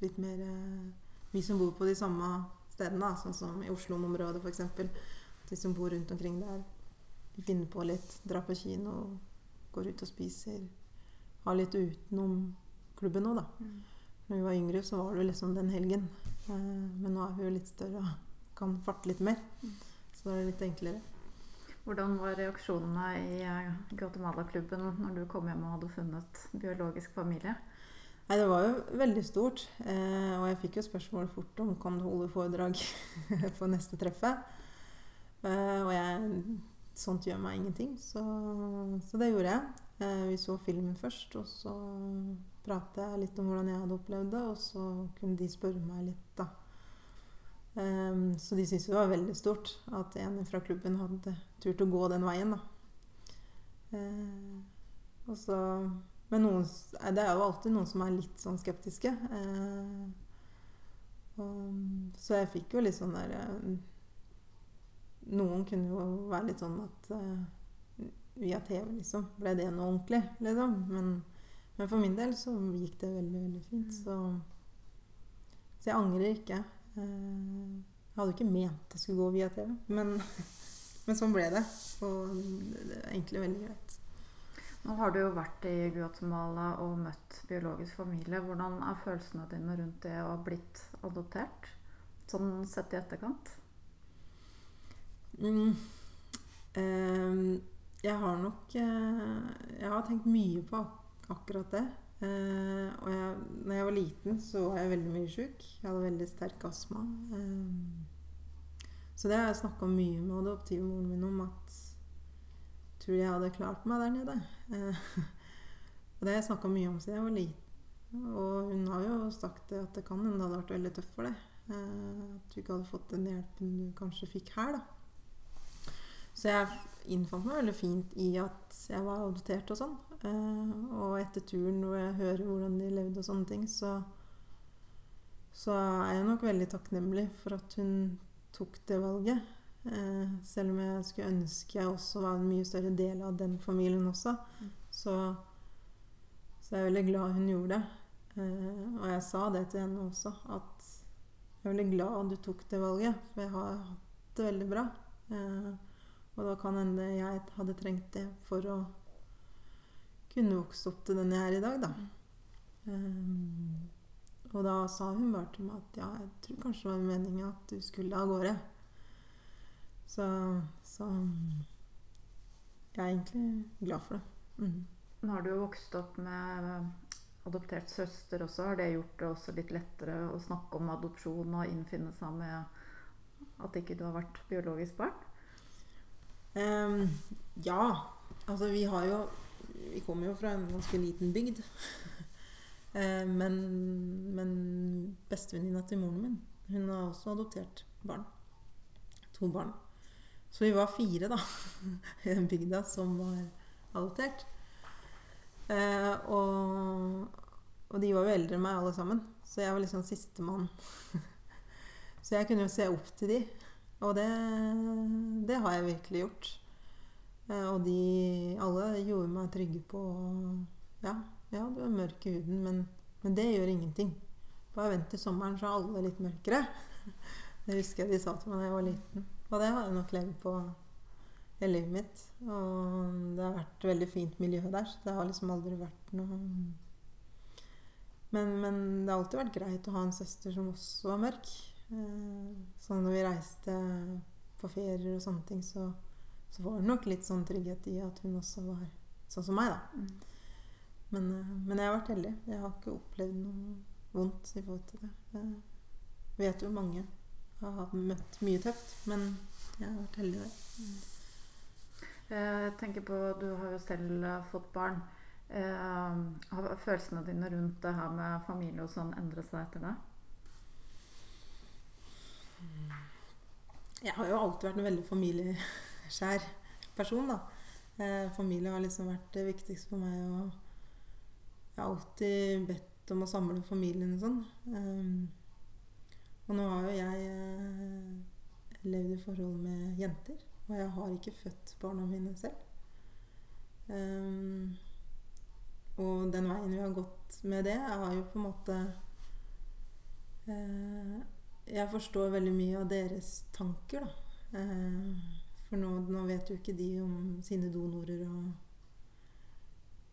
litt mer eh, Vi som bor på de samme stedene, sånn som i Oslo-området f.eks. De som bor rundt omkring der. Finner på litt, drar på kino, går ut og spiser. Har litt utenom klubben nå, da. Mm. Når vi var yngre, så var det liksom den helgen. Eh, men nå er vi jo litt større og kan farte litt mer. Så da er det litt enklere. Hvordan var reaksjonene i eh, Guatemala-klubben når du kom hjem og hadde funnet biologisk familie? Nei, Det var jo veldig stort. Eh, og jeg fikk jo spørsmål fort om kan du holde foredrag på neste treffet. og jeg, sånt gjør meg ingenting. Så, så det gjorde jeg. vi så filmen først, og så pratet jeg litt om hvordan jeg hadde opplevd det, og så kunne de spørre meg litt, da. Um, så de syntes det var veldig stort at en fra klubben hadde turt å gå den veien, da. Uh, og så Men noen, det er jo alltid noen som er litt sånn skeptiske. Eh, og, så jeg fikk jo litt sånn der uh, Noen kunne jo være litt sånn at via TV, liksom. Ble det noe ordentlig, liksom? Men men for min del så gikk det veldig, veldig fint. Mm. Så, så jeg angrer ikke. Eh, jeg hadde jo ikke ment det skulle gå via TV, men, men sånn ble det. Og det er egentlig veldig greit. Nå har du jo vært i Guatemala og møtt biologisk familie. Hvordan er følelsene dine rundt det å ha blitt adoptert, sånn sett i etterkant? Mm. Um, jeg har nok uh, Jeg har tenkt mye på akkurat det. Eh, og jeg, når jeg var liten, så var jeg veldig mye sjuk. Jeg hadde veldig sterk astma. Eh, så det har jeg snakka mye med adoptivmoren min om at tror jeg hadde klart meg der nede. Eh, og det har jeg snakka mye om siden jeg var liten. Og hun har jo sagt det at det kan hende det hadde vært veldig tøft for deg. Eh, at du ikke hadde fått den hjelpen du kanskje fikk her, da. Så jeg innfant meg veldig fint i at jeg var adoptert og sånn. Eh, og etter turen hvor jeg hører hvordan de levde og sånne ting, så, så er jeg nok veldig takknemlig for at hun tok det valget. Eh, selv om jeg skulle ønske jeg også var en mye større del av den familien også. Så, Så jeg er veldig glad hun gjorde det. Eh, og jeg sa det til henne også, at jeg er veldig glad du tok det valget, for jeg har hatt det veldig bra. Eh, og da kan hende jeg hadde trengt det for å kunne vokse opp til den jeg er i dag, da. Og da sa hun bare til meg at ja, jeg tror kanskje det var meninga at du skulle av gårde. Så, så jeg er egentlig glad for det. Mm. Nå har du jo vokst opp med adoptert søster også. Har det gjort det også litt lettere å snakke om adopsjon og innfinne seg med at ikke du har vært biologisk barn? Um, ja. Altså, vi har jo Vi kommer jo fra en ganske liten bygd. uh, men men bestevenninna til moren min, hun har også adoptert barn. To barn. Så vi var fire, da, i den bygda som var adoptert. Eh, og, og de var jo eldre enn meg, alle sammen. Så jeg var liksom sistemann. så jeg kunne jo se opp til de. Og det, det har jeg virkelig gjort. Eh, og de alle gjorde meg trygge på Ja, ja du er mørk i huden, men, men det gjør ingenting. Bare vent til sommeren, så er alle litt mørkere. Det husker jeg de sa til meg da jeg var liten. Og det har jeg nok levd på hele livet mitt. Og det har vært et veldig fint miljø der, så det har liksom aldri vært noe men, men det har alltid vært greit å ha en søster som også var mørk. Eh, så når vi reiste på ferier og sånne ting, så, så var det nok litt sånn trygghet i at hun også var sånn som meg, da. Mm. Men, eh, men, jeg har vært heldig. Jeg har ikke opplevd noe vondt i forhold til det. Jeg vet jo mange har møtt mye tøft, men jeg har vært heldig der. Mm. Jeg tenker på, Du har jo selv eh, fått barn. har følelsene dine rundt det her med familie og sånn endret seg etter det? Jeg har jo alltid vært en veldig familieskjær person, da. Eh, familie har liksom vært det viktigste for meg. Og jeg har alltid bedt om å samle familien og sånn. Og nå har jo jeg eh, levd i forhold med jenter. Og jeg har ikke født barna mine selv. Um, og den veien vi har gått med det, har jo på en måte uh, jeg forstår veldig mye av deres tanker, da. Uh, for nå, nå, vet jo ikke de om sine donorer og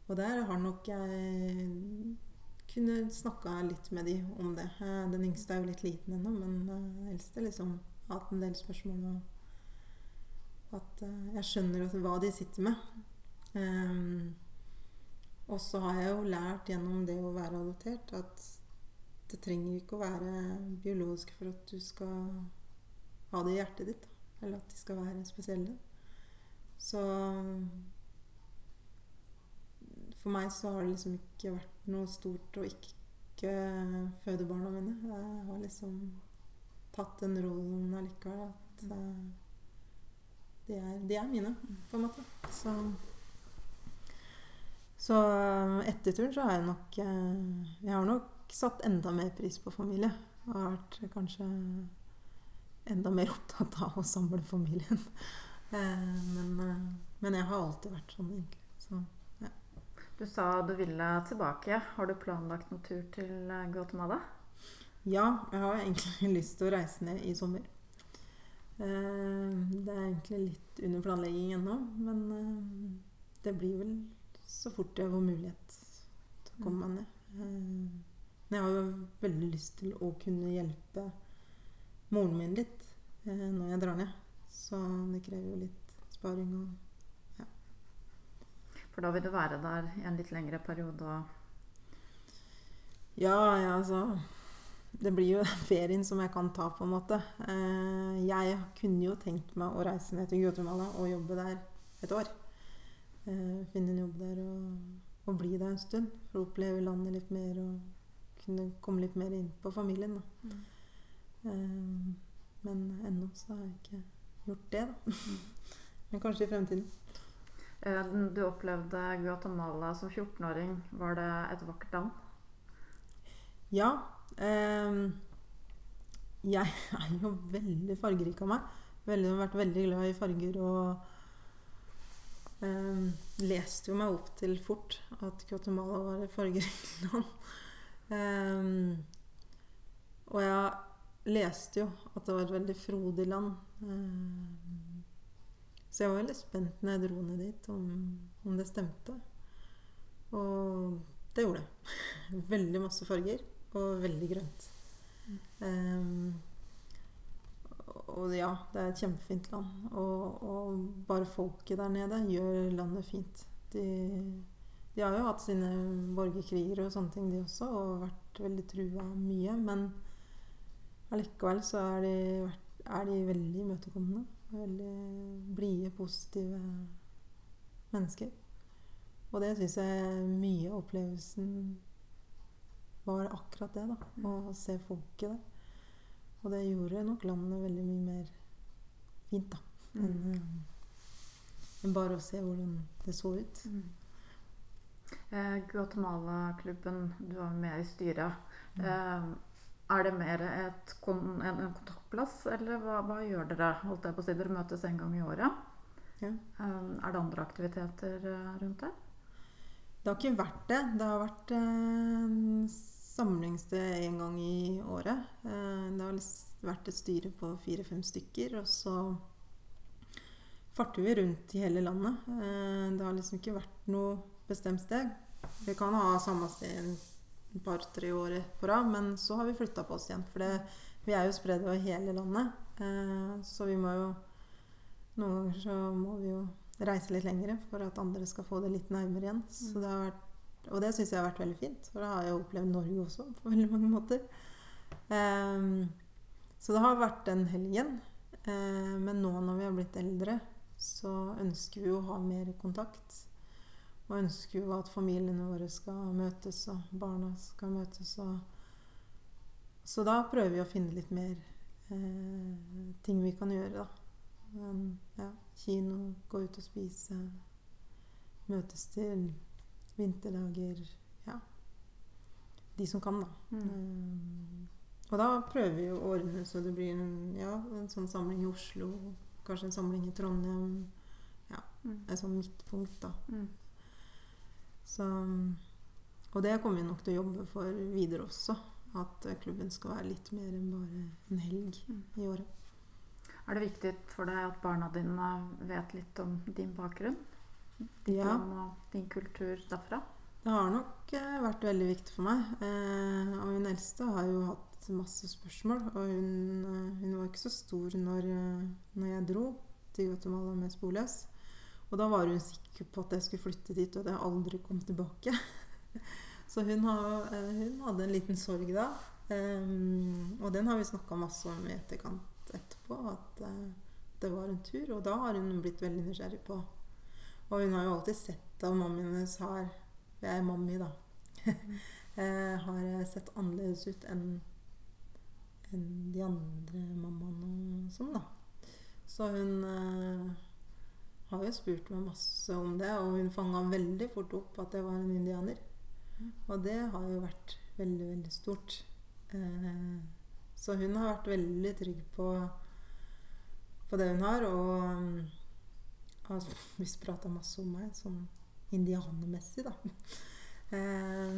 Og der har nok jeg kunne snakka litt med de om det. Eh, den yngste er jo litt liten ennå, men eh, den eldste liksom har hatt en del spørsmål. Og at jeg skjønner hva de sitter med. Um, og så har jeg jo lært gjennom det å være adoptert at det trenger ikke å være biologisk for at du skal ha det i hjertet ditt. Eller at de skal være spesielle. Så For meg så har det liksom ikke vært noe stort å ikke føde barna mine. Jeg har liksom tatt den rollen allikevel. At uh, de, er, de er mine, på en måte. Så så etter turen så har jeg nok uh, Jeg har nok satt enda mer pris på familie. Og har vært kanskje enda mer opptatt av å samle familien. Eh, men, eh, men, jeg har alltid vært sånn, egentlig. Så. Du sa du ville tilbake. Har du planlagt noen tur til eh, Guatemala? Ja, jeg har egentlig lyst til å reise ned i sommer. Det er egentlig litt under planlegging ennå, men det blir vel så fort jeg får mulighet til å komme meg ned. Men jeg har jo veldig lyst til å kunne hjelpe moren min litt eh, når jeg drar ned. Så det krever jo litt sparing og. For da vil du være der i en litt lengre periode Ja, ja, altså Det blir jo ferien som jeg kan ta, på en måte. Eh, jeg kunne jo tenkt meg å reise ned til Guatemala og jobbe der et år. Eh, finne en jobb der og, og bli der en stund. For å oppleve landet litt mer og kunne komme litt mer inn på familien. Da. Mm. Um, men ennå så har jeg ikke gjort det, da. Mm. men kanskje i fremtiden. Eh, du opplevde Guatemala som 14-åring. Var det et vakkert land? Ja. Eh, jeg er jo veldig fargerik av meg. Veldig, har vært veldig glad i farger og eh, leste jo meg opp til fort at Guatemala var et fargerikt land. Eh, og jeg leste jo at det var et veldig frodig land. Um, så jeg var veldig spent når jeg dro ned dit, om, om det stemte. Og det gjorde det. Veldig masse farger og veldig grønt. Um, og ja, det er et kjempefint land. Og, og, bare folket der nede gjør landet fint. De, de, har jo hatt sine borgerkriger og sånne ting, de også, og vært veldig trua mye. Men allikevel så er de, er de veldig imøtekommende. Veldig blide, positive mennesker. Og det syns jeg mye av opplevelsen var akkurat det. da, Å se folk i det. Og det gjorde nok landet veldig mye mer fint, da. Enn mm. en bare å se hvordan det så ut. Mm. Eh, Guatemala-klubben, du var med i styret. Mm. Eh, er det mer et, en, en, kontaktplass, eller hva, hva, gjør dere? Holdt jeg på å si, Dere møtes en gang i året. Ja. Eh, er det andre aktiviteter eh, rundt det? Det har ikke vært det. Det har vært eh, samlingssted en gang i året. Eh, det har vært et styre på fire-fem stykker. Og så farter vi rundt i hele landet. Eh, det har liksom ikke vært noe bestemt sted. Vi kan ha samme sted et par-tre år på rad, men så har vi flytta på oss igjen. For det, vi er jo spredd over hele landet. Så vi må jo Noen ganger så må vi jo reise litt lengre for at andre skal få det litt nærmere igjen. Så det har vært, og det syns jeg har vært veldig fint, for da har jeg opplevd Norge også på veldig mange måter. Eh, så det har vært den helgen. Eh, men nå når vi har blitt eldre, så ønsker vi å ha mer kontakt. Og ønsker jo at familiene våre skal møtes, og barna skal møtes. Så da prøver vi å finne litt mer eh, ting vi kan gjøre, da. Men, ja, kino, gå ut og spise, møtes til vinterdager Ja. De som kan, da. Mm. Um, og da prøver vi å ordne så det blir en, ja, en sånn samling i Oslo, kanskje en samling i Trondheim. Ja, mm. Et sånn midtpunkt, da. Mm. Så, og det kommer vi nok til å jobbe for videre også. At klubben skal være litt mer enn bare en helg mm. i året. Er det viktig for deg at barna dine vet litt om din bakgrunn? Ditt ja. og din kultur derfra? Det har nok eh, vært veldig viktig for meg. Eh, og hun eldste har jo hatt masse spørsmål. Og hun, eh, hun var ikke så stor når, når, jeg dro til Guatemala med sporløs. Og da var hun sikker på at jeg skulle flytte dit, og at jeg aldri kom tilbake. så hun, har, eh, hun, hadde en liten sorg da. Um, og den har vi snakka masse om i etterkant etterpå at uh, det var en tur. Og da har hun blitt veldig nysgjerrig på Og hun har jo alltid sett at mammien hennes har Jeg er mammi, da. uh, har sett annerledes ut enn enn de andre mammaene og sånn, da. Så hun har jo spurt meg masse om det, og hun fanga veldig fort opp at jeg var en indianer. Mm. Og det har jo vært veldig, veldig stort. Eh, så hun har vært veldig trygg på, på det hun har. Og um, har visst prata masse om meg, sånn indianermessig, da. Eh,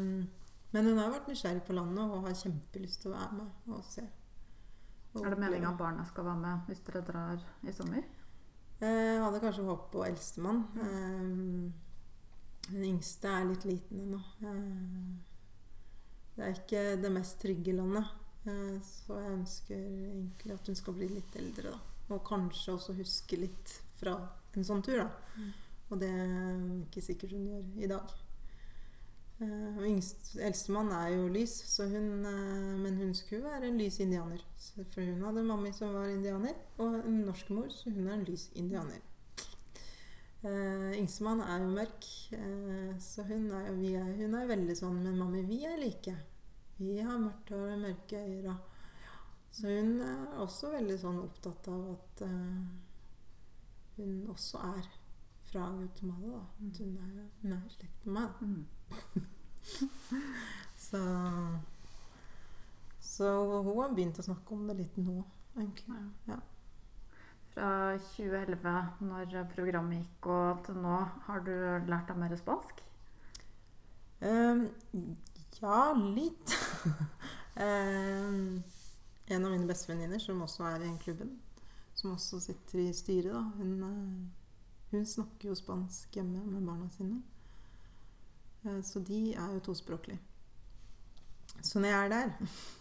men hun har vært nysgjerrig på landet og har kjempelyst til å være med og se. Og er det meninga at barna skal være med hvis dere drar i sommer? Jeg eh, hadde kanskje håpet på eldstemann. Um, den yngste er litt liten ennå. Det er ikke det mest trygge landet. Eh, så jeg ønsker egentlig at hun skal bli litt eldre, da. Og kanskje også huske litt fra en sånn tur, da. Mm. Og det er ikke sikkert hun gjør i dag. Uh, og Eldstemann er jo lys, hun, uh, men hun skulle være en lys indianer. For hun hadde mammi som var indianer, og en norsk mor, så hun er en lys indianer. Uh, Yngstemann er jo mørk, uh, så hun er, er, hun er veldig sånn Men mammi, vi er like. Vi har mørkt hår og mørke øyne. Så hun er også veldig sånn opptatt av at hun også er fra Guatemala. Da. Mm. Hun er, hun er slekt med meg. Mm. så, så hun har begynt å snakke om det litt nå, egentlig. Ja. fra 2011, når programmet gikk, og til nå, har du lært deg mer spansk? Um, ja, litt. um, en av mine bestevenninner, som også er i klubben, som også sitter i styret, da, hun, uh, hun snakker jo spansk hjemme med barna sine. Uh, så de er jo tospråklige. Så når jeg er der,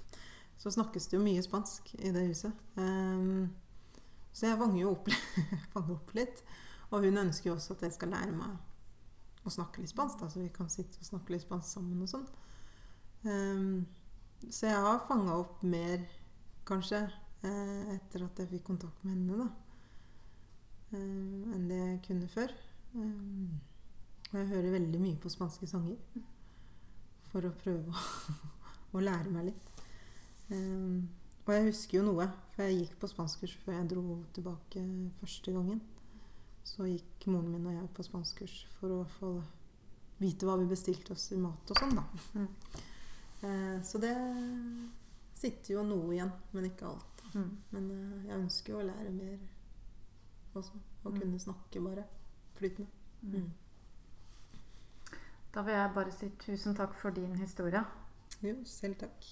så snakkes det jo mye spansk i det huset. Um, så jeg fanger jo opp, opp, litt. Og hun ønsker jo også at jeg skal lære meg å snakke litt spansk, da, så vi kan sitte og snakke litt spansk sammen og sånn. Um, så jeg har fanga opp mer, kanskje, eh, etter at jeg fikk kontakt med henne, da. Um, enn det jeg kunne før. Um, og jeg hører veldig mye på spanske sanger for å prøve å, å lære meg litt. Um, og jeg husker jo noe, for jeg gikk på spanskkurs før jeg dro tilbake første gangen. Så gikk moren min og jeg på spanskkurs for å få vite hva vi bestilte oss i mat og sånn, da. Mm. Så det sitter jo noe igjen, men ikke alt. Mm. Men jeg ønsker jo å lære mer også. Å mm. kunne snakke bare flytende. Mm. mm. Da vil jeg bare si tusen takk for din historie. Jo, selv takk.